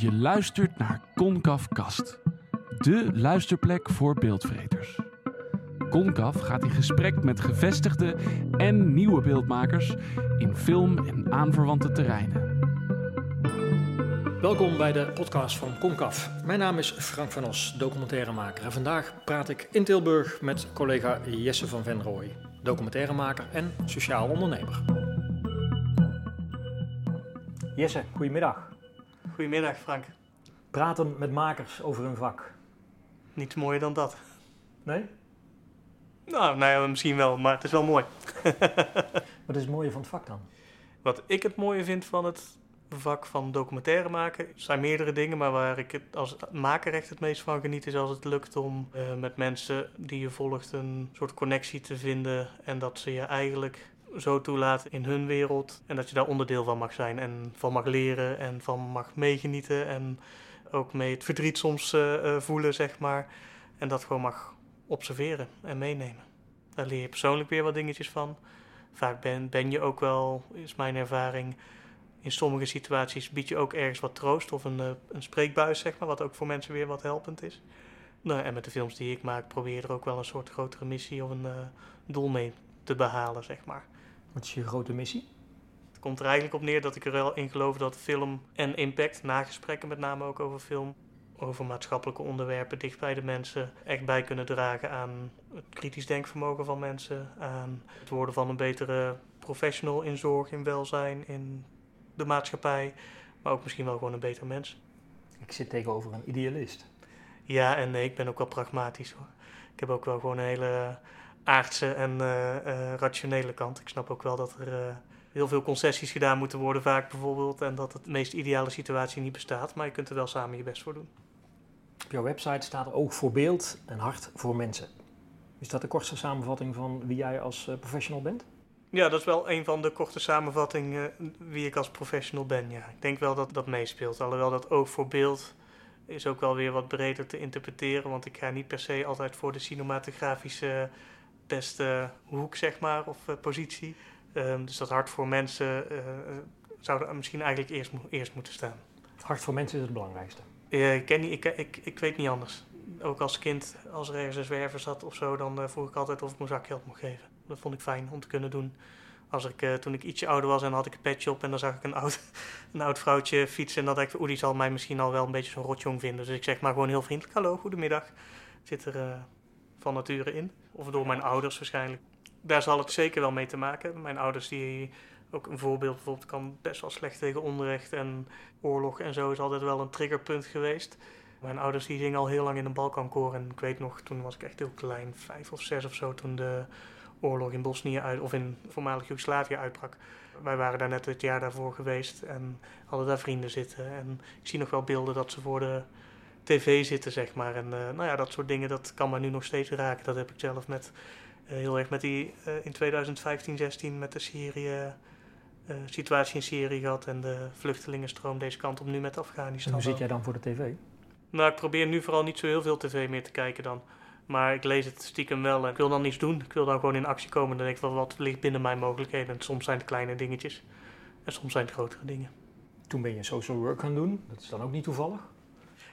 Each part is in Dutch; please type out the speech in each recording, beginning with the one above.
Je luistert naar Concaf Kast, de luisterplek voor beeldvreters. Concaf gaat in gesprek met gevestigde en nieuwe beeldmakers in film- en aanverwante terreinen. Welkom bij de podcast van Concaf. Mijn naam is Frank van Os, documentairemaker. En vandaag praat ik in Tilburg met collega Jesse van Venrooy, documentairemaker en sociaal ondernemer. Jesse, goedemiddag. Goedemiddag Frank. Praten met makers over hun vak. Niets mooier dan dat. Nee? Nou, nou ja, misschien wel, maar het is wel mooi. Wat is het mooie van het vak dan? Wat ik het mooie vind van het vak van documentaire maken, zijn meerdere dingen, maar waar ik het als maker echt het meest van geniet is als het lukt om eh, met mensen die je volgt een soort connectie te vinden en dat ze je eigenlijk zo toelaten in hun wereld en dat je daar onderdeel van mag zijn en van mag leren en van mag meegenieten en ook mee het verdriet soms eh, eh, voelen, zeg maar. En dat gewoon mag observeren en meenemen. Daar leer je persoonlijk weer wat dingetjes van. Vaak ben, ben je ook wel, is mijn ervaring, in sommige situaties bied je ook ergens wat troost of een, uh, een spreekbuis, zeg maar, wat ook voor mensen weer wat helpend is. Nou, en met de films die ik maak, probeer je er ook wel een soort grotere missie of een doel mee te behalen, zeg maar. Wat is je grote missie? Het komt er eigenlijk op neer dat ik er wel in geloof dat film en impact, nagesprekken met name ook over film, over maatschappelijke onderwerpen dicht bij de mensen, echt bij kunnen dragen aan het kritisch denkvermogen van mensen, aan het worden van een betere professional in zorg, in welzijn, in de maatschappij, maar ook misschien wel gewoon een beter mens. Ik zit tegenover een idealist. Ja, en nee, ik ben ook wel pragmatisch hoor. Ik heb ook wel gewoon een hele aardse en uh, uh, rationele kant. Ik snap ook wel dat er uh, heel veel concessies gedaan moeten worden, vaak bijvoorbeeld, en dat het meest ideale situatie niet bestaat, maar je kunt er wel samen je best voor doen. Op jouw website staat oog voor beeld en hart voor mensen. Is dat de kortste samenvatting van wie jij als professional bent? Ja, dat is wel een van de korte samenvattingen wie ik als professional ben. Ja. Ik denk wel dat dat meespeelt. Alhoewel dat oog voor beeld is ook wel weer wat breder te interpreteren. Want ik ga niet per se altijd voor de cinematografische beste hoek, zeg maar, of uh, positie. Um, dus dat hart voor mensen uh, zou er misschien eigenlijk eerst, eerst moeten staan. Hart voor mensen is het belangrijkste. Ik, ken niet, ik, ik, ik weet niet anders. Ook als kind, als er ergens een zwerver zat of zo, dan vroeg ik altijd of ik mijn zakgeld mocht geven. Dat vond ik fijn om te kunnen doen. Als ik, toen ik ietsje ouder was en had ik een petje op en dan zag ik een oud, een oud vrouwtje fietsen. En dan dacht ik, oeh, die zal mij misschien al wel een beetje zo'n rotjong vinden. Dus ik zeg maar gewoon heel vriendelijk, hallo, goedemiddag. Zit er uh, van nature in. Of door mijn ouders waarschijnlijk. Daar zal het zeker wel mee te maken. Mijn ouders die ook een voorbeeld bijvoorbeeld kan best wel slecht tegen onrecht en oorlog en zo is altijd wel een triggerpunt geweest. Mijn ouders die zingen al heel lang in een Balkankoor en ik weet nog, toen was ik echt heel klein, vijf of zes of zo, toen de oorlog in Bosnië uit, of in voormalig Joegoslavië uitbrak. Wij waren daar net het jaar daarvoor geweest en hadden daar vrienden zitten. En ik zie nog wel beelden dat ze voor de tv zitten, zeg maar. En uh, nou ja, dat soort dingen, dat kan me nu nog steeds raken. Dat heb ik zelf met, uh, heel erg met die, uh, in 2015, 16 met de Syrië, situatie in Syrië gehad. En de vluchtelingenstroom deze kant op nu met Afghanistan. En hoe zit jij dan voor de tv? Nou, ik probeer nu vooral niet zo heel veel tv meer te kijken dan. Maar ik lees het stiekem wel en ik wil dan niets doen. Ik wil dan gewoon in actie komen. Dan denk ik wel, wat ligt binnen mijn mogelijkheden. En soms zijn het kleine dingetjes. En soms zijn het grotere dingen. Toen ben je social work gaan doen. Dat is dan ook niet toevallig?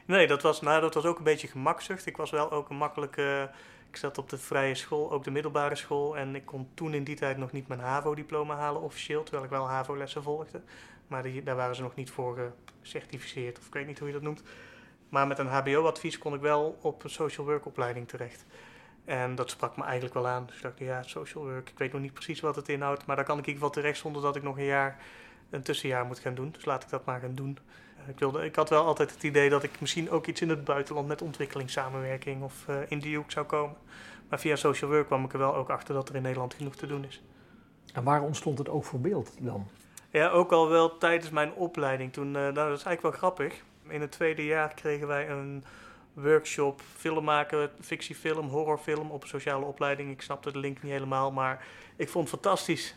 Nee, dat was, nou, dat was ook een beetje gemakzucht. Ik was wel ook een makkelijke... Ik zat op de vrije school, ook de middelbare school. En ik kon toen in die tijd nog niet mijn HAVO-diploma halen officieel. Terwijl ik wel HAVO-lessen volgde. Maar die, daar waren ze nog niet voor gecertificeerd. Of ik weet niet hoe je dat noemt. Maar met een HBO-advies kon ik wel op een social work opleiding terecht. En dat sprak me eigenlijk wel aan. Dus ik dacht, ja, social work, ik weet nog niet precies wat het inhoudt. Maar daar kan ik in ieder terecht zonder dat ik nog een jaar, een tussenjaar moet gaan doen. Dus laat ik dat maar gaan doen. Ik, wilde, ik had wel altijd het idee dat ik misschien ook iets in het buitenland met ontwikkelingssamenwerking of uh, in die hoek zou komen. Maar via social work kwam ik er wel ook achter dat er in Nederland genoeg te doen is. En waar ontstond het ook voor beeld dan? Ja, ook al wel tijdens mijn opleiding. Toen, uh, nou, dat is eigenlijk wel grappig. In het tweede jaar kregen wij een workshop film maken, fictiefilm, horrorfilm op een sociale opleiding. Ik snapte de link niet helemaal, maar ik vond het fantastisch.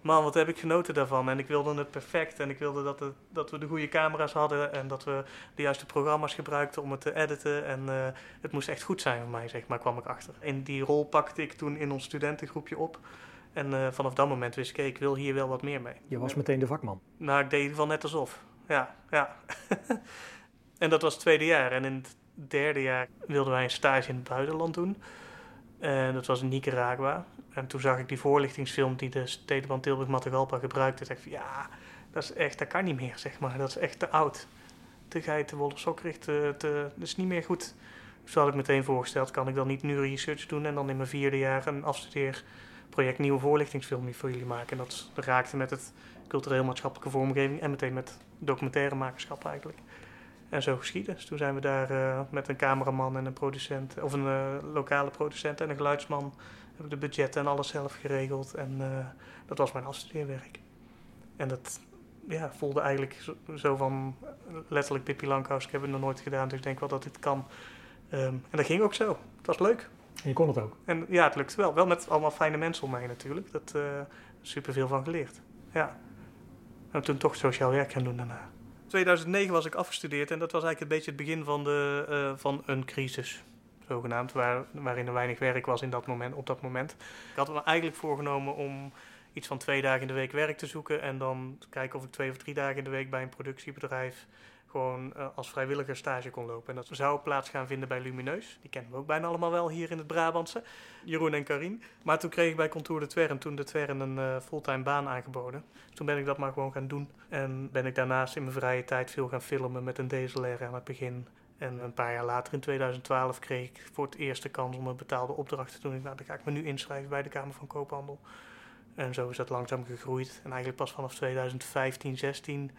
Man, wat heb ik genoten daarvan. En ik wilde het perfect. En ik wilde dat, het, dat we de goede camera's hadden. En dat we de juiste programma's gebruikten om het te editen. En uh, het moest echt goed zijn voor mij, zeg maar, kwam ik achter. In die rol pakte ik toen in ons studentengroepje op. En uh, vanaf dat moment wist ik, ik wil hier wel wat meer mee. Je was meteen de vakman? Nou, ik deed in ieder geval net alsof ja, ja. En dat was het tweede jaar. En in het derde jaar wilden wij een stage in het buitenland doen. En dat was in Nicaragua. En toen zag ik die voorlichtingsfilm die de Stedenband Tilburg Matagalpa gebruikte. Van, ja, dat is echt, dat kan niet meer, zeg maar. Dat is echt te oud. Te geit, te wollen te, dat is niet meer goed. Dus had ik meteen voorgesteld, kan ik dan niet nu research doen en dan in mijn vierde jaar een afstudeerproject nieuwe voorlichtingsfilm voor jullie maken. En dat raakte met het cultureel maatschappelijke vormgeving en meteen met documentaire makerschap eigenlijk. En zo geschieden. Dus toen zijn we daar uh, met een cameraman en een producent, of een uh, lokale producent en een geluidsman, hebben de budgetten en alles zelf geregeld. En uh, dat was mijn afstudeerwerk. En dat ja, voelde eigenlijk zo, zo van letterlijk Pippi Langkous. Ik heb het nog nooit gedaan, dus ik denk wel dat dit kan. Um, en dat ging ook zo. Het was leuk. En je kon het ook? En ja, het lukte wel. Wel met allemaal fijne mensen om mij natuurlijk. Dat uh, super veel van geleerd. Ja. En toen toch sociaal werk gaan doen daarna. 2009 was ik afgestudeerd en dat was eigenlijk een beetje het begin van, de, uh, van een crisis. Zogenaamd, waar, waarin er weinig werk was in dat moment, op dat moment. Ik had me eigenlijk voorgenomen om iets van twee dagen in de week werk te zoeken. En dan kijken of ik twee of drie dagen in de week bij een productiebedrijf gewoon uh, als vrijwilliger stage kon lopen. En dat zou plaats gaan vinden bij Lumineus. Die kennen we ook bijna allemaal wel hier in het Brabantse. Jeroen en Karin. Maar toen kreeg ik bij Contour de Twern, toen de Twern een uh, fulltime baan aangeboden. Toen ben ik dat maar gewoon gaan doen. En ben ik daarnaast in mijn vrije tijd veel gaan filmen met een DSLR aan het begin. En een paar jaar later, in 2012, kreeg ik voor het eerst de kans om een betaalde opdracht te doen. Nou, dan ga ik me nu inschrijven bij de Kamer van Koophandel. En zo is dat langzaam gegroeid. En eigenlijk pas vanaf 2015, 16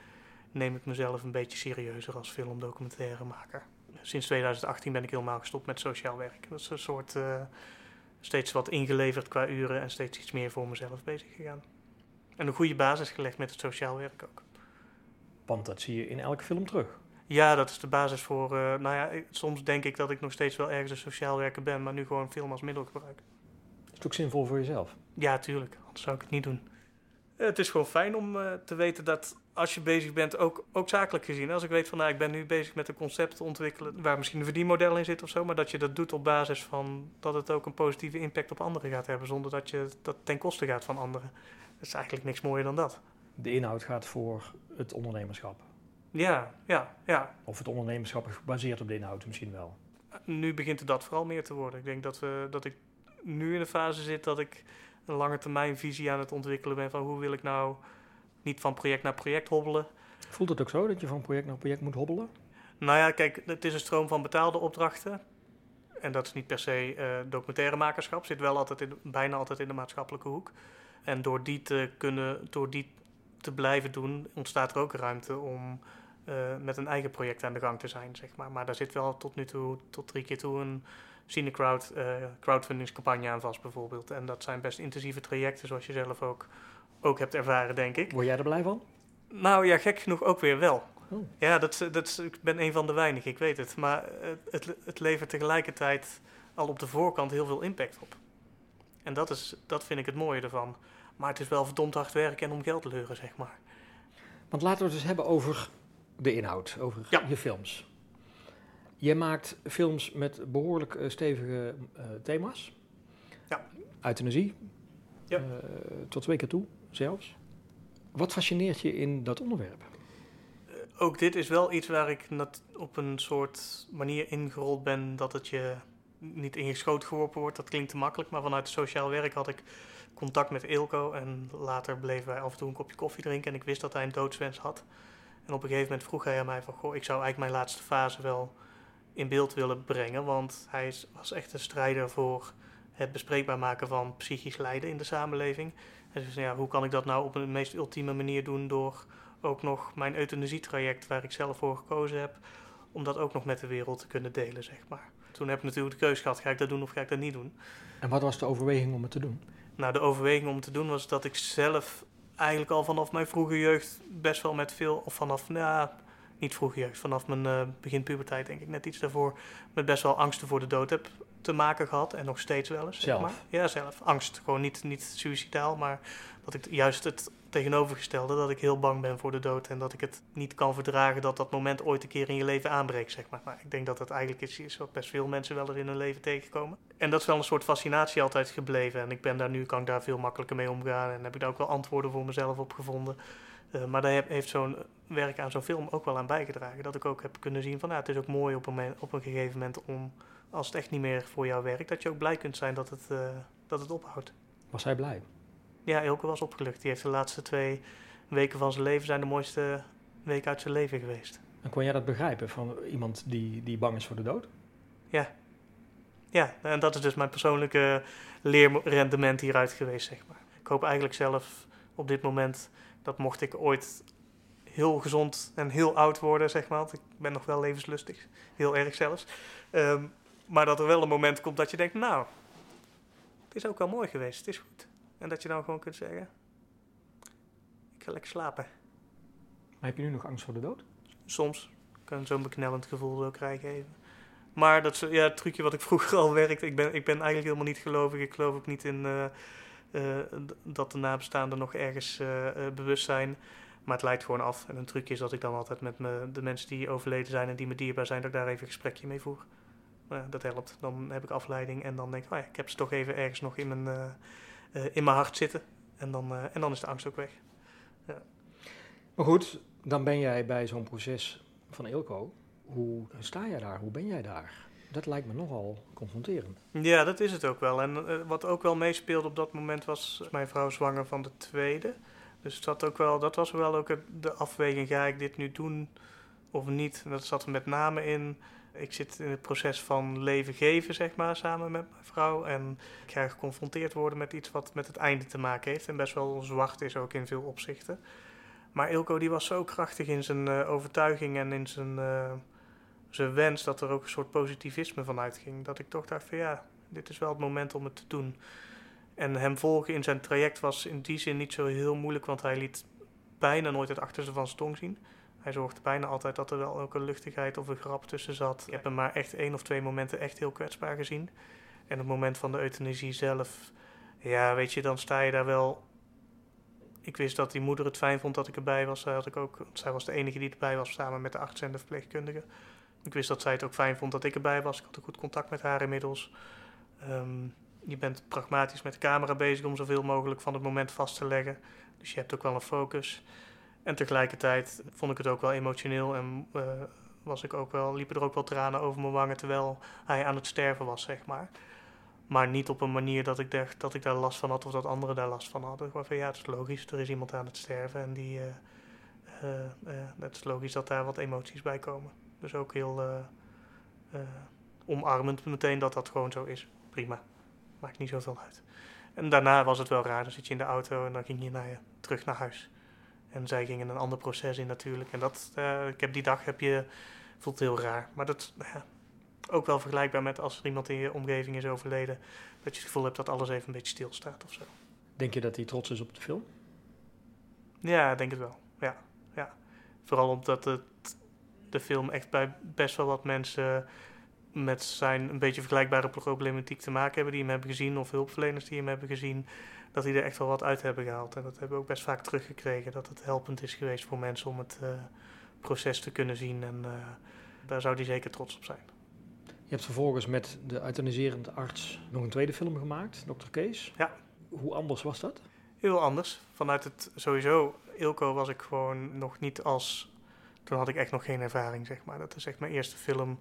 neem ik mezelf een beetje serieuzer als filmdocumentairemaker. Sinds 2018 ben ik helemaal gestopt met sociaal werk. Dat is een soort uh, steeds wat ingeleverd qua uren en steeds iets meer voor mezelf bezig gegaan. En een goede basis gelegd met het sociaal werk ook. Want dat zie je in elke film terug. Ja, dat is de basis voor. Uh, nou ja, soms denk ik dat ik nog steeds wel ergens een sociaal werker ben, maar nu gewoon film als middel gebruik. Is het ook zinvol voor jezelf? Ja, tuurlijk. Anders zou ik het niet doen. Het is gewoon fijn om uh, te weten dat als je bezig bent, ook, ook zakelijk gezien. Als ik weet van nou, ik ben nu bezig met een concept te ontwikkelen waar misschien een verdienmodel in zit of zo, maar dat je dat doet op basis van dat het ook een positieve impact op anderen gaat hebben, zonder dat je dat ten koste gaat van anderen. Dat is eigenlijk niks mooier dan dat. De inhoud gaat voor het ondernemerschap. Ja, ja, ja. Of het ondernemerschap is gebaseerd op de inhoud misschien wel. Nu begint het dat vooral meer te worden. Ik denk dat, we, dat ik nu in de fase zit dat ik een lange termijn visie aan het ontwikkelen ben van hoe wil ik nou niet van project naar project hobbelen. Voelt het ook zo dat je van project naar project moet hobbelen? Nou ja, kijk, het is een stroom van betaalde opdrachten. En dat is niet per se uh, documentaire makerschap. Zit wel altijd in, bijna altijd in de maatschappelijke hoek. En door die te kunnen, door die te blijven doen, ontstaat er ook ruimte om uh, met een eigen project aan de gang te zijn, zeg maar. Maar daar zit wel tot nu toe, tot drie keer toe, een Cinecrowd uh, crowdfundingscampagne aan vast, bijvoorbeeld. En dat zijn best intensieve trajecten, zoals je zelf ook ook hebt ervaren, denk ik. Word jij er blij van? Nou ja, gek genoeg ook weer wel. Oh. Ja, dat, dat, ik ben een van de weinigen, ik weet het. Maar het, het levert tegelijkertijd al op de voorkant heel veel impact op. En dat, is, dat vind ik het mooie ervan. Maar het is wel verdomd hard werken en om geld te leuren, zeg maar. Want laten we het eens hebben over de inhoud, over ja. je films. Je maakt films met behoorlijk uh, stevige uh, thema's. Ja. Euthanasie. Ja. Uh, tot twee keer toe zelfs. Wat fascineert je in dat onderwerp? Uh, ook dit is wel iets waar ik op een soort manier ingerold ben dat het je niet ingeschoten geworpen wordt. Dat klinkt te makkelijk, maar vanuit sociaal werk had ik contact met Ilko en later bleven wij af en toe een kopje koffie drinken en ik wist dat hij een doodswens had. En op een gegeven moment vroeg hij aan mij van, goh, ik zou eigenlijk mijn laatste fase wel in beeld willen brengen, want hij was echt een strijder voor het bespreekbaar maken van psychisch lijden in de samenleving. En dus ja, hoe kan ik dat nou op een meest ultieme manier doen door ook nog mijn euthanasietraject, waar ik zelf voor gekozen heb, om dat ook nog met de wereld te kunnen delen, zeg maar. Toen heb ik natuurlijk de keuze gehad, ga ik dat doen of ga ik dat niet doen? En wat was de overweging om het te doen? Nou, de overweging om te doen was dat ik zelf eigenlijk al vanaf mijn vroege jeugd best wel met veel, of vanaf, nou, niet vroege jeugd, vanaf mijn uh, begin puberteit denk ik, net iets daarvoor, met best wel angsten voor de dood heb te maken gehad en nog steeds wel eens. Zelf? maar. Ja, zelf. Angst. Gewoon niet, niet suicidaal, maar dat ik juist het tegenovergestelde, dat ik heel bang ben voor de dood en dat ik het niet kan verdragen dat dat moment ooit een keer in je leven aanbreekt, zeg maar. Ik denk dat dat eigenlijk iets is wat best veel mensen wel eens in hun leven tegenkomen. En dat is wel een soort fascinatie altijd gebleven en ik ben daar nu, kan ik daar veel makkelijker mee omgaan en heb ik daar ook wel antwoorden voor mezelf op gevonden. Uh, maar daar heeft zo'n werk aan zo'n film ook wel aan bijgedragen. Dat ik ook heb kunnen zien van, nou, het is ook mooi op een, op een gegeven moment om, als het echt niet meer voor jou werkt, dat je ook blij kunt zijn dat het, uh, dat het ophoudt. Was hij blij? Ja, Elke was opgelucht. Die heeft de laatste twee weken van zijn leven zijn de mooiste weken uit zijn leven geweest. En kon jij dat begrijpen van iemand die, die bang is voor de dood? Ja. Ja, en dat is dus mijn persoonlijke leerrendement hieruit geweest, zeg maar. Ik hoop eigenlijk zelf op dit moment dat mocht ik ooit heel gezond en heel oud worden, zeg maar. Want ik ben nog wel levenslustig, heel erg zelfs. Ehm, maar dat er wel een moment komt dat je denkt, nou, het is ook wel mooi geweest, het is goed. En dat je dan gewoon kunt zeggen: Ik ga lekker slapen. Maar heb je nu nog angst voor de dood? Soms. Ik kan zo'n beknellend gevoel zo krijgen even. Maar dat is ja, het trucje wat ik vroeger al werkte. Ik ben, ik ben eigenlijk helemaal niet gelovig. Ik geloof ook niet in uh, uh, dat de nabestaanden nog ergens uh, bewust zijn. Maar het leidt gewoon af. En een trucje is dat ik dan altijd met me, de mensen die overleden zijn en die me dierbaar zijn, dat ik daar even een gesprekje mee voer. dat helpt. Dan heb ik afleiding en dan denk ik, oh ja, ik heb ze toch even ergens nog in mijn eh, in mijn hart zitten. En dan, eh, en dan is de angst ook weg. Ja. Maar goed, dan ben jij bij zo'n proces van Ilko. Hoe sta jij daar? Hoe ben jij daar? Dat lijkt me nogal confronterend. Ja, dat is het ook wel. En uh, wat ook wel meespeelde op dat moment was mijn vrouw zwanger van de tweede. Dus dat, ook wel, dat was wel ook de afweging, ga ik dit nu doen of niet? En dat zat er met name in ik zit in het proces van leven geven, zeg maar, samen met mijn vrouw. En ik ga geconfronteerd worden met iets wat met het einde te maken heeft. En best wel zwart is ook in veel opzichten. Maar Ilko die was zo krachtig in zijn uh, overtuiging en in zijn, uh, zijn wens dat er ook een soort positivisme van uitging. Dat ik toch dacht van ja, dit is wel het moment om het te doen. En hem volgen in zijn traject was in die zin niet zo heel moeilijk, want hij liet bijna nooit het achterste van zijn tong zien. Hij zorgde bijna altijd dat er wel ook een luchtigheid of een grap tussen zat. Ik heb hem maar echt één of twee momenten echt heel kwetsbaar gezien. En het moment van de euthanasie zelf, ja, weet je, dan sta je daar wel. Ik wist dat die moeder het fijn vond dat ik erbij was. Had ik ook, zij was de enige die erbij was, samen met de arts en de verpleegkundige. Ik wist dat zij het ook fijn vond dat ik erbij was. Ik had ook goed contact met haar inmiddels. Ehm, je bent pragmatisch met de camera bezig om zoveel mogelijk van het moment vast te leggen. Dus je hebt ook wel een focus. En tegelijkertijd vond ik het ook wel emotioneel en uh, was ik ook wel, liepen er ook wel tranen over mijn wangen terwijl hij aan het sterven was, zeg maar. Maar niet op een manier dat ik dacht dat ik daar last van had of dat anderen daar last van hadden. Gewoon van ja, het is logisch, er is iemand aan het sterven en die, uh, het is logisch dat daar wat emoties bij komen. Dus ook heel omarmend meteen dat dat gewoon zo is. Prima, maakt niet zoveel uit. En daarna was het wel raar, dan zit je in de auto en dan ging je naar je, terug naar huis. En zij gingen een ander proces in natuurlijk. En dat, uh, ik heb die dag heb je, voelt heel raar. Maar dat ja, ook wel vergelijkbaar met als er iemand in je omgeving is overleden. Dat je het gevoel hebt dat alles even een beetje stilstaat of zo. Denk je dat hij trots is op de film? Ja, ik denk het wel. Ja, ja. Vooral omdat het, de film echt bij best wel wat mensen met zijn een beetje vergelijkbare problematiek te maken hebben die hem hebben gezien. Of hulpverleners die hem hebben gezien dat die er echt wel wat uit hebben gehaald. En dat hebben we ook best vaak teruggekregen. Dat het helpend is geweest voor mensen om het uh, proces te kunnen zien. En uh, daar zou hij zeker trots op zijn. Je hebt vervolgens met de euthaniserende arts nog een tweede film gemaakt, Dr. Kees. Ja. Hoe anders was dat? Heel anders. Vanuit het sowieso, Ilko was ik gewoon nog niet als. Toen had ik echt nog geen ervaring, zeg maar. Dat is echt mijn eerste film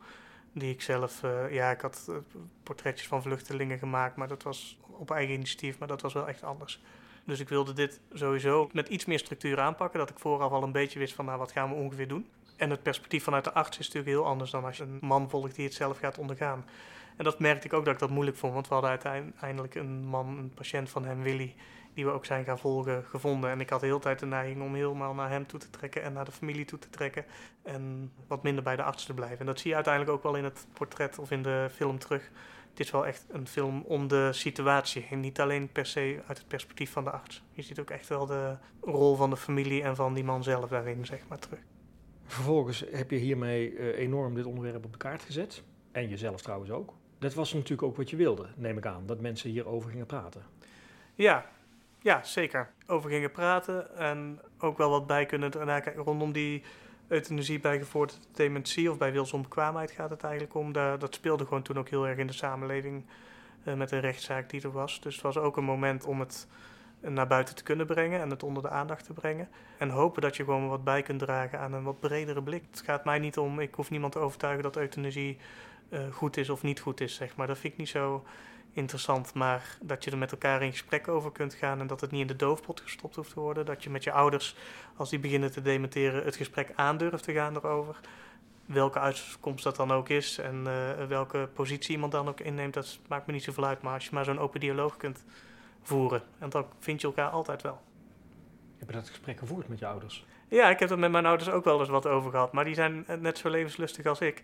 die ik zelf, uh, ja, ik had uh, portretjes van vluchtelingen gemaakt, maar dat was op eigen initiatief, maar dat was wel echt anders. Dus ik wilde dit sowieso met iets meer structuur aanpakken, dat ik vooraf al een beetje wist van, nou, wat gaan we ongeveer doen. En het perspectief vanuit de arts is natuurlijk heel anders dan als je een man volgt die het zelf gaat ondergaan. En dat merkte ik ook dat ik dat moeilijk vond, want we hadden uiteindelijk een man, een patiënt van hem, Willy, die we ook zijn gaan volgen, gevonden. En ik had de hele tijd de neiging om helemaal naar hem toe te trekken en naar de familie toe te trekken. En wat minder bij de arts te blijven. En dat zie je uiteindelijk ook wel in het portret of in de film terug. Het is wel echt een film om de situatie. En niet alleen per se uit het perspectief van de arts. Je ziet ook echt wel de rol van de familie en van die man zelf daarin, zeg maar, terug. Vervolgens heb je hiermee uh, enorm dit onderwerp op de kaart gezet. En jezelf trouwens ook. Dat was natuurlijk ook wat je wilde, neem ik aan. Dat mensen hierover gingen praten. Ja, Ja, zeker. Over gingen praten en ook wel wat bij kunnen kijken rondom die euthanasie bij gevorderde dementie of bij wilsonbekwaamheid gaat het eigenlijk om. Dat speelde gewoon toen ook heel erg in de samenleving uh, met de rechtszaak die er was. Dus het was ook een moment om het naar buiten te kunnen brengen en het onder de aandacht te brengen. En hopen dat je gewoon wat bij kunt dragen aan een wat bredere blik. Het gaat mij niet om, ik hoef niemand te overtuigen dat euthanasie uh, goed is of niet goed is, zeg maar. Dat vind ik niet zo interessant, maar dat je er met elkaar in gesprek over kunt gaan en dat het niet in de doofpot gestopt hoeft te worden. Dat je met je ouders, als die beginnen te dementeren, het gesprek aandurft te gaan erover. Welke uitkomst dat dan ook is en uh, welke positie iemand dan ook inneemt, dat maakt me niet zoveel uit. Maar als je maar zo'n open dialoog kunt voeren, en dan vind je elkaar altijd wel. Heb je dat gesprek gevoerd met je ouders? Ja, ik heb er met mijn ouders ook wel eens wat over gehad, maar die zijn net zo levenslustig als ik.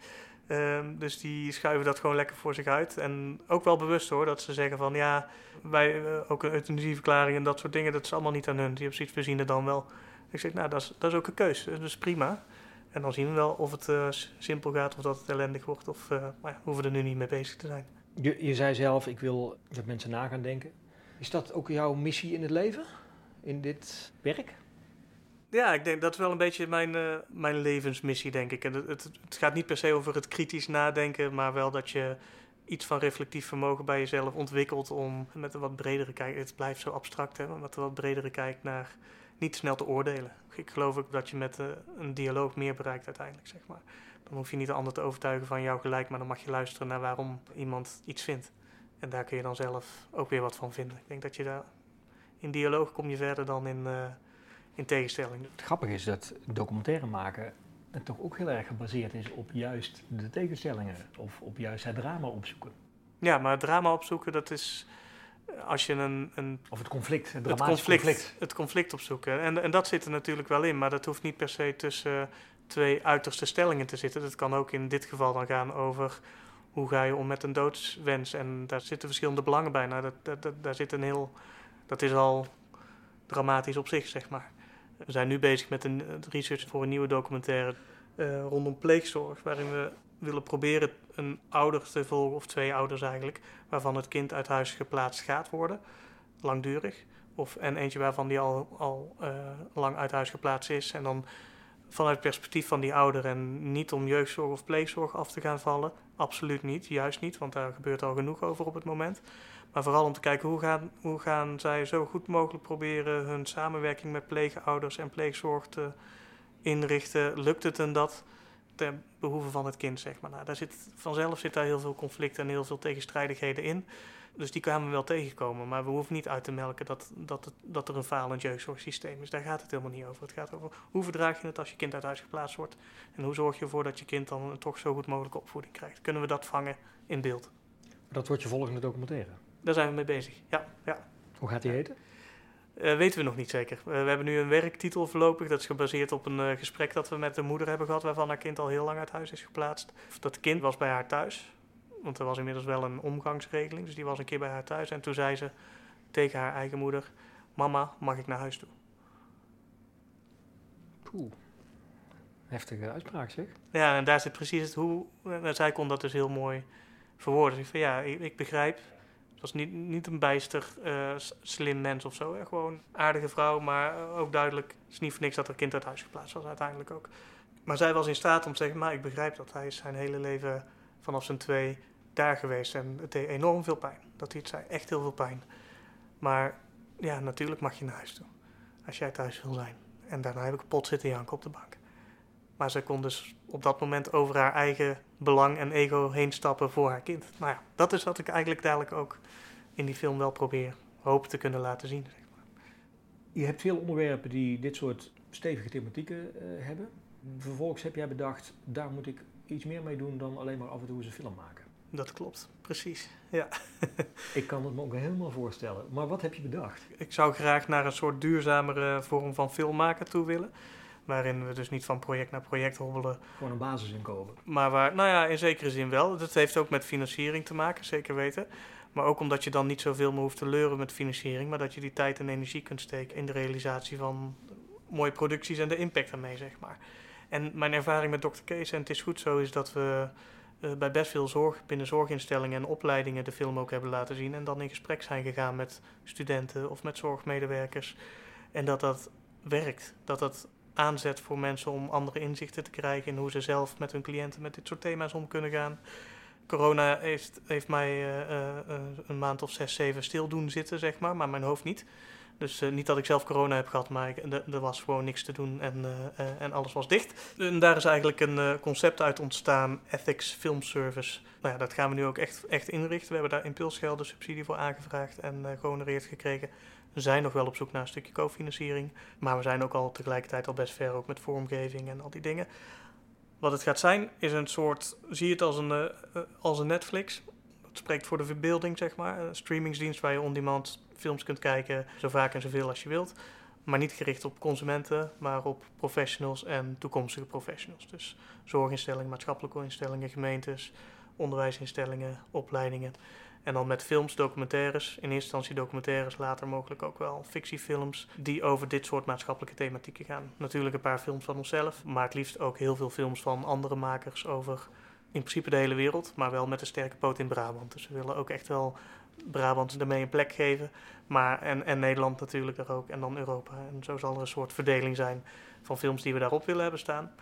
Um, dus die schuiven dat gewoon lekker voor zich uit. En ook wel bewust hoor, dat ze zeggen van ja, wij uh, ook een euthanasieverklaring en dat soort dingen, dat is allemaal niet aan hun. Die hebben zoiets, we het dan wel. Ik zeg, nou, dat is, dat is ook een keus, dat is prima. En dan zien we wel of het uh, simpel gaat of dat het ellendig wordt, of uh, maar ja, hoeven we er nu niet mee bezig te zijn. Je, je zei zelf, ik wil dat mensen na gaan denken. Is dat ook jouw missie in het leven, in dit werk? Ja, ik denk dat is wel een beetje mijn, uh, mijn levensmissie, denk ik. En het, het, gaat niet per se over het kritisch nadenken, maar wel dat je iets van reflectief vermogen bij jezelf ontwikkelt om met een wat bredere kijk, het blijft zo abstract, hè, maar met een wat bredere kijk naar niet snel te oordelen. Ik geloof ook dat je met uh, een dialoog meer bereikt uiteindelijk, zeg maar. Dan hoef je niet de ander te overtuigen van jouw gelijk, maar dan mag je luisteren naar waarom iemand iets vindt. En daar kun je dan zelf ook weer wat van vinden. Ik denk dat je daar in dialoog kom je verder dan in, uh, in tegenstelling. Het grappige is dat documentaire maken toch ook heel erg gebaseerd is op juist de tegenstellingen of op juist het drama opzoeken. Ja, maar het drama opzoeken, dat is als je een... een of het conflict, het, het conflict, conflict, Het conflict opzoeken. En, en dat zit er natuurlijk wel in, maar dat hoeft niet per se tussen twee uiterste stellingen te zitten. Dat kan ook in dit geval dan gaan over hoe ga je om met een doodswens. En daar zitten verschillende belangen bij. Nou, dat, dat, dat, daar zit een heel... Dat is al dramatisch op zich, zeg maar. We zijn nu bezig met een research voor een nieuwe documentaire uh, rondom pleegzorg, waarin we willen proberen een ouder te volgen, of twee ouders eigenlijk, waarvan het kind uit huis geplaatst gaat worden, langdurig. Of, en eentje waarvan die al, al uh, lang uit huis geplaatst is. En dan vanuit het perspectief van die ouder en niet om jeugdzorg of pleegzorg af te gaan vallen. Absoluut niet, juist niet, want daar gebeurt al genoeg over op het moment. Maar vooral om te kijken hoe gaan, hoe gaan zij zo goed mogelijk proberen hun samenwerking met pleegouders en pleegzorg te inrichten. Lukt het en dat ten behoeve van het kind, zeg maar. Nou, daar zit, vanzelf zit daar heel veel conflict en heel veel tegenstrijdigheden in. Dus die kwamen we wel tegenkomen. Maar we hoeven niet uit te melken dat, dat, het, dat er een falend jeugdzorgsysteem is. Daar gaat het helemaal niet over. Het gaat over hoe verdraag je het als je kind uit huis geplaatst wordt. En hoe zorg je ervoor dat je kind dan toch zo goed mogelijke opvoeding krijgt. Kunnen we dat vangen in beeld? Dat wordt je volgende documentaire? Daar zijn we mee bezig, ja. ja. Hoe gaat die heten? Uh, weten we nog niet zeker. Uh, we hebben nu een werktitel voorlopig. Dat is gebaseerd op een uh, gesprek dat we met de moeder hebben gehad, waarvan haar kind al heel lang uit huis is geplaatst. Dat kind was bij haar thuis, want er was inmiddels wel een omgangsregeling. Dus die was een keer bij haar thuis. En toen zei ze tegen haar eigen moeder: Mama, mag ik naar huis toe? Heftige uitspraak zeg. Ja, en daar zit precies het hoe. zij kon dat dus heel mooi verwoorden. Dus van ja, ik, ik begrijp was niet, niet een bijster uh, slim mens of zo. Hè? Gewoon aardige vrouw, maar eh, ook duidelijk. Het is niet voor niks dat er kind uit huis geplaatst was uiteindelijk ook. Maar zij was in staat om te zeggen, maar ik begrijp dat. Hij is zijn hele leven vanaf zijn twee daar geweest. En het deed enorm veel pijn. Dat hij het zei, echt heel veel pijn. Maar ja, natuurlijk mag je naar huis toe. Als jij thuis wil zijn. En daarna heb ik kapot zitten janken op de bank. Maar zij kon dus op dat moment over haar eigen belang en ego heen stappen voor haar kind. Nou ja, dat is wat ik eigenlijk dadelijk ook in die film wel probeer hoop te kunnen laten zien. Zeg maar. Je hebt veel onderwerpen die dit soort stevige thematieken uh, hebben. Vervolgens heb jij bedacht, daar moet ik iets meer mee doen dan alleen maar af en toe eens een film maken. Dat klopt, precies. Ja. ik kan het me ook helemaal voorstellen. Maar wat heb je bedacht? Ik zou graag naar een soort duurzamere vorm van filmmaken toe willen. Waarin we dus niet van project naar project hobbelen. Gewoon een basisinkomen. Maar waar, nou ja, in zekere zin wel. Dat heeft ook met financiering te maken, zeker weten. Maar ook omdat je dan niet zoveel meer hoeft te leuren met financiering, maar dat je die tijd en energie kunt steken in de realisatie van mooie producties en de impact ermee, zeg maar. En mijn ervaring met Dr. Kees, en het is goed zo, is dat we eh, bij best veel zorg, binnen zorginstellingen en opleidingen de film ook hebben laten zien. En dan in gesprek zijn gegaan met studenten of met zorgmedewerkers. En dat dat werkt. Dat dat aanzet voor mensen om andere inzichten te krijgen in hoe ze zelf met hun cliënten met dit soort thema's om kunnen gaan. Corona heeft, heeft mij uh, uh, een maand of zes, zeven stil doen zitten, zeg maar, maar mijn hoofd niet. Dus niet dat ik zelf corona heb gehad, maar er was gewoon niks te doen en, en alles was dicht. En daar is eigenlijk een concept uit ontstaan, Ethics Film Service. Nou ja, dat gaan we nu ook echt, echt inrichten. We hebben daar impulsgelden subsidie voor aangevraagd en gehonoreerd gekregen. Zijn nog wel op zoek naar een stukje cofinanciering, maar we zijn ook al tegelijkertijd al best ver ook met vormgeving en al die dingen. Wat het gaat zijn, is een soort, zie het als een, als een Netflix. Dat spreekt voor de verbeelding, zeg maar. Een streamingsdienst waar je on-demand films kunt kijken, zo vaak en zoveel als je wilt. Maar niet gericht op consumenten, maar op professionals en toekomstige professionals. Dus zorginstellingen, maatschappelijke instellingen, gemeentes, onderwijsinstellingen, opleidingen. En dan met films, documentaires, in eerste instantie documentaires, later mogelijk ook wel fictiefilms, die over dit soort maatschappelijke thematieken gaan. Natuurlijk een paar films van onszelf, maar het liefst ook heel veel films van andere makers over in principe de hele wereld, maar wel met een sterke poot in Brabant. Dus we willen ook echt wel Brabant ermee een plek geven. Maar, en, en Nederland natuurlijk daar ook. En dan Europa. En zo zal er een soort verdeling zijn van films die we daarop willen hebben staan.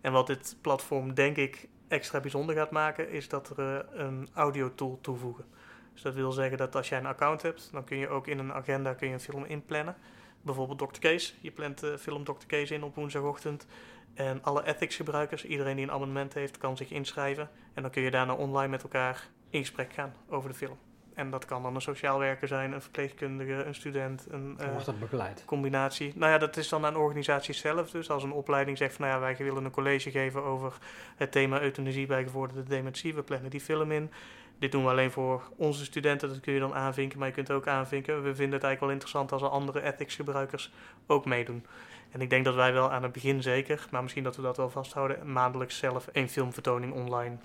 En wat dit platform denk ik extra bijzonder gaat maken, is dat er een audiotool toevoegen. Dus dat wil zeggen dat als jij een account hebt, dan kun je ook in een agenda kun je een film inplannen. Bijvoorbeeld Dr. Case. Je plant de film Dr. Case in op woensdagochtend. En alle ethics gebruikers, iedereen die een abonnement heeft, kan zich inschrijven. En dan kun je daarna online met elkaar in gesprek gaan over de film. En dat kan dan een sociaal werker zijn, een verpleegkundige, een student. Een, uh, wordt dat begeleid? Combinatie. Nou ja, dat is dan aan organisaties zelf. Dus als een opleiding zegt van nou ja, wij willen een college geven over het thema euthanasie bij gevorderde dementie. We plannen die film in. Dit doen we alleen voor onze studenten, dat kun je dan aanvinken. Maar je kunt ook aanvinken. We vinden het eigenlijk wel interessant als er andere ethics gebruikers ook meedoen. En ik denk dat wij wel aan het begin zeker, maar misschien dat we dat wel vasthouden, maandelijks zelf een filmvertoning online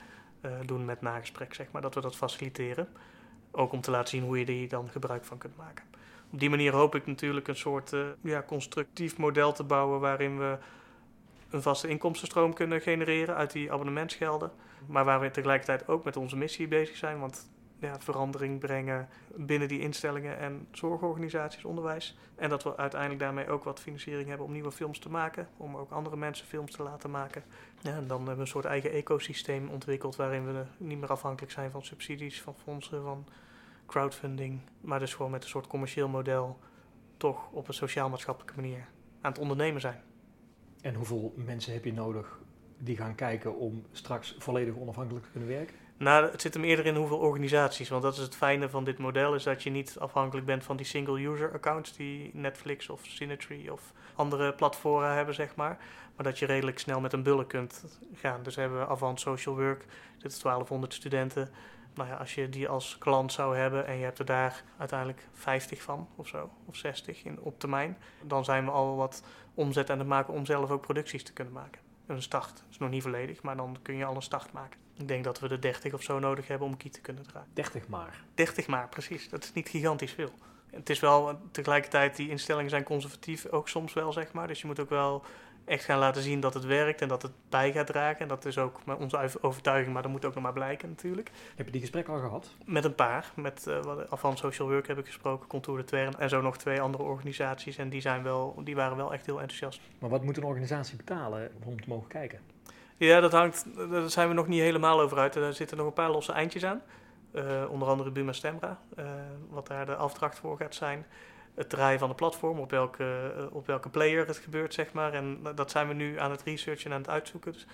uh, doen met nagesprek, zeg maar. Dat we dat faciliteren. Ook om te laten zien hoe je die dan gebruik van kunt maken. Op die manier hoop ik natuurlijk een soort uh, ja, constructief model te bouwen waarin we een vaste inkomstenstroom kunnen genereren uit die abonnementsgelden. Maar waar we tegelijkertijd ook met onze missie bezig zijn. Want ja, verandering brengen binnen die instellingen en zorgorganisaties, onderwijs. En dat we uiteindelijk daarmee ook wat financiering hebben om nieuwe films te maken. Om ook andere mensen films te laten maken. Ja, en dan hebben we een soort eigen ecosysteem ontwikkeld waarin we niet meer afhankelijk zijn van subsidies, van fondsen, van crowdfunding. Maar dus gewoon met een soort commercieel model toch op een sociaal-maatschappelijke manier aan het ondernemen zijn. En hoeveel mensen heb je nodig die gaan kijken om straks volledig onafhankelijk te kunnen werken? Nou, het zit hem eerder in hoeveel organisaties. Want dat is het fijne van dit model, is dat je niet afhankelijk bent van die single-user accounts die Netflix of Cinetree of andere platformen hebben, zeg maar. Maar dat je redelijk snel met een bulk kunt gaan. Dus hebben we Avant Social Work, zitten 1200 studenten. Nou ja, als je die als klant zou hebben en je hebt er daar uiteindelijk 50 van of zo, of 60 in, op termijn, dan zijn we al wat omzet aan het maken om zelf ook producties te kunnen maken. Een start, dat is nog niet volledig, maar dan kun je al een start maken. Ik denk dat we er 30 of zo nodig hebben om Kiet te kunnen draaien. 30 maar? 30 maar, precies. Dat is niet gigantisch veel. Het is wel tegelijkertijd, die instellingen zijn conservatief ook soms wel, zeg maar. Dus je moet ook wel echt gaan laten zien dat het werkt en dat het bij gaat dragen. En dat is ook onze overtuiging, maar dat moet ook nog maar blijken natuurlijk. Heb je die gesprekken al gehad? Met een paar. Met uh, Social Work heb ik gesproken, Contour de Twern en zo nog twee andere organisaties. En die, zijn wel, die waren wel echt heel enthousiast. Maar wat moet een organisatie betalen om te mogen kijken? Ja, dat hangt, daar zijn we nog niet helemaal over uit. Er zitten nog een paar losse eindjes aan. Uh, onder andere Buma Stemra, uh, wat daar de afdracht voor gaat zijn. Het draaien van de platform, op welke, uh, op welke player het gebeurt, zeg maar. En dat zijn we nu aan het researchen en aan het uitzoeken. Dus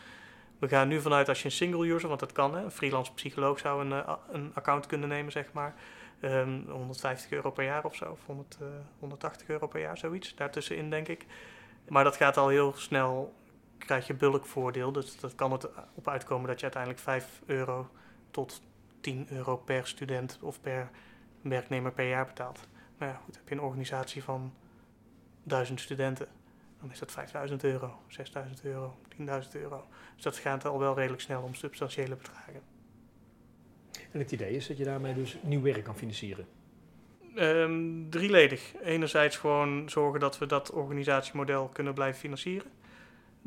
we gaan nu vanuit als je een single user, want dat kan, hè, een freelance psycholoog zou een, een account kunnen nemen, zeg maar. Um, 150 euro per jaar of zo, of 100, 180 euro per jaar, zoiets. Daartussenin, denk ik. Maar dat gaat al heel snel krijg je bulkvoordeel. Dus dat kan het op uitkomen dat je uiteindelijk 5 euro tot 10 euro per student of per werknemer per jaar betaalt. Maar ja, goed, heb je een organisatie van 1000 studenten, dan is dat 5000 euro, 6000 euro, 10.000 euro. Dus dat gaat al wel redelijk snel om substantiële bedragen. En het idee is dat je daarmee dus nieuw werk kan financieren? Um, drieledig. Enerzijds gewoon zorgen dat we dat organisatiemodel kunnen blijven financieren.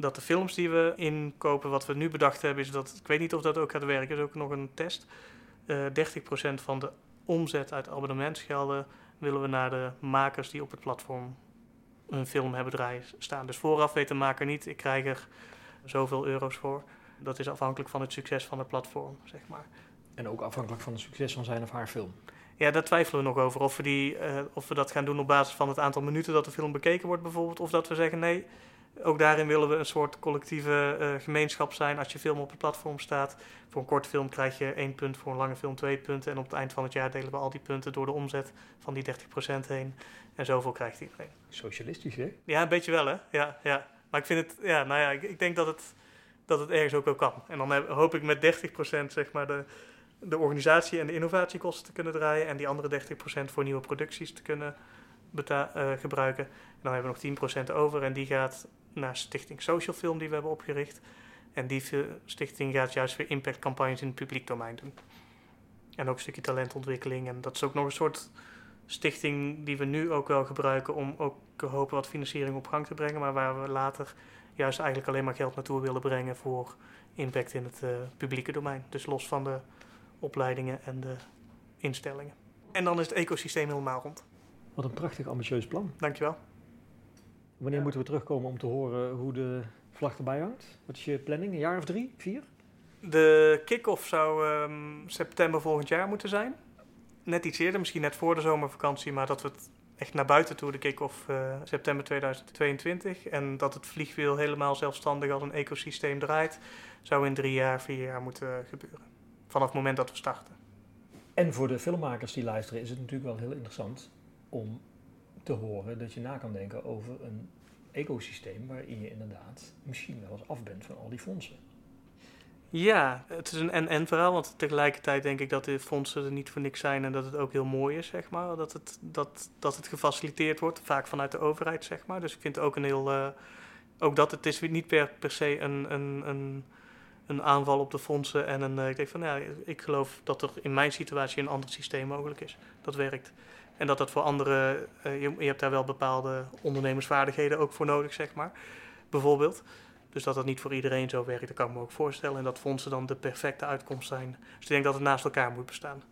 Dat de films die we inkopen, wat we nu bedacht hebben, is dat, ik weet niet of dat ook gaat werken, is ook nog een test. Uh, 30% van de omzet uit abonnementsgelden willen we naar de makers die op het platform een film hebben draaien staan. Dus vooraf weet de maker niet, ik krijg er zoveel euro's voor. Dat is afhankelijk van het succes van het platform, zeg maar. En ook afhankelijk van het succes van zijn of haar film. Ja, daar twijfelen we nog over. Of we, die, uh, of we dat gaan doen op basis van het aantal minuten dat de film bekeken wordt, bijvoorbeeld. Of dat we zeggen: nee, ook daarin willen we een soort collectieve uh, gemeenschap zijn. Als je film op het platform staat. Voor een korte film krijg je één punt, voor een lange film twee punten. En op het eind van het jaar delen we al die punten door de omzet van die 30% heen. En zoveel krijgt iedereen. Socialistisch, hè? Ja, een beetje wel, hè? Ja, ja. Maar ik vind het, ja, nou ja, ik, ik denk dat het, dat het ergens ook wel kan. En dan hoop ik met 30% zeg maar de, de organisatie en de innovatiekosten te kunnen draaien. En die andere 30% voor nieuwe producties te kunnen uh, gebruiken. En dan hebben we nog 10% over en die gaat naar Stichting Social Film die we hebben opgericht. En die stichting gaat juist weer impactcampagnes in het publiek domein doen. En ook een stukje talentontwikkeling. En dat is ook nog een soort stichting die we nu ook wel gebruiken om ook hopen wat financiering op gang te brengen. Maar waar we later juist eigenlijk alleen maar geld naartoe willen brengen voor impact in het uh, publieke domein. Dus los van de opleidingen en de instellingen. En dan is het ecosysteem helemaal rond. Wat een prachtig ambitieus plan. Dankjewel. Wanneer moeten we terugkomen om te horen hoe de vlag erbij hangt? Wat is je planning? Een jaar of drie, vier? De kick-off zou um, september volgend jaar moeten zijn. Net iets eerder, misschien net voor de zomervakantie, maar dat we het echt naar buiten toe, de kick-off uh, september 2022. En dat het vliegwiel helemaal zelfstandig als een ecosysteem draait, zou in drie jaar, vier jaar moeten gebeuren. Vanaf het moment dat we starten. En voor de filmmakers die luisteren is het natuurlijk wel heel interessant om te horen dat je na kan denken over een ecosysteem waarin je inderdaad misschien wel eens af bent van al die fondsen. Ja, het is een en-en verhaal, want tegelijkertijd denk ik dat de fondsen er niet voor niks zijn en dat het ook heel mooi is, zeg maar. Dat het, dat, dat het gefaciliteerd wordt, vaak vanuit de overheid, zeg maar. Dus ik vind ook een heel... Uh, ook dat het is niet per, per se een, een, een, een aanval op de fondsen en een... Uh, ik denk van, ja, ik geloof dat er in mijn situatie een ander systeem mogelijk is. Dat werkt. En dat dat voor anderen, uh, je, je, hebt daar wel bepaalde ondernemersvaardigheden ook voor nodig, zeg maar. Bijvoorbeeld. Dus dat dat niet voor iedereen zo werkt, dat kan ik me ook voorstellen. En dat fondsen dan de perfecte uitkomst zijn. Dus ik denk dat het naast elkaar moet bestaan.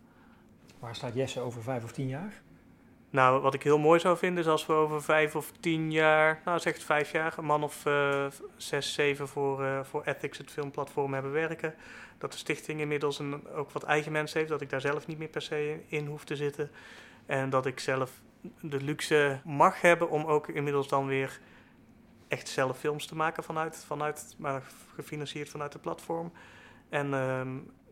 Waar staat Jesse over vijf of tien jaar? Nou, wat ik heel mooi zou vinden is als we over vijf of tien jaar, nou zeg het vijf jaar, een man of uh, zes, zeven voor, uh, voor Ethics, het filmplatform, hebben werken. Dat de stichting inmiddels een, ook wat eigen mensen heeft, dat ik daar zelf niet meer per se in hoef te zitten. En dat ik zelf de luxe mag hebben om ook inmiddels dan weer echt zelf films te maken vanuit, vanuit maar gefinancierd vanuit de platform. En, uh,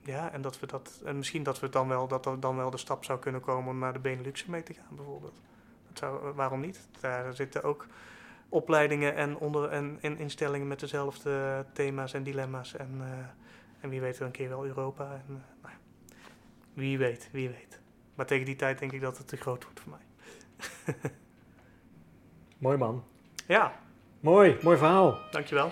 ja, en, dat we dat, en misschien dat we dan wel, dat er dan wel de stap zou kunnen komen om naar de Benelux mee te gaan, bijvoorbeeld. Dat zou, waarom niet? Daar zitten ook opleidingen en, onder, en, en instellingen met dezelfde thema's en dilemma's. En, uh, en wie weet een keer wel Europa. En, uh, nou, wie weet, wie weet. Maar tegen die tijd denk ik dat het te groot wordt voor mij. Mooi man. Ja. Mooi, mooi verhaal. Dankjewel.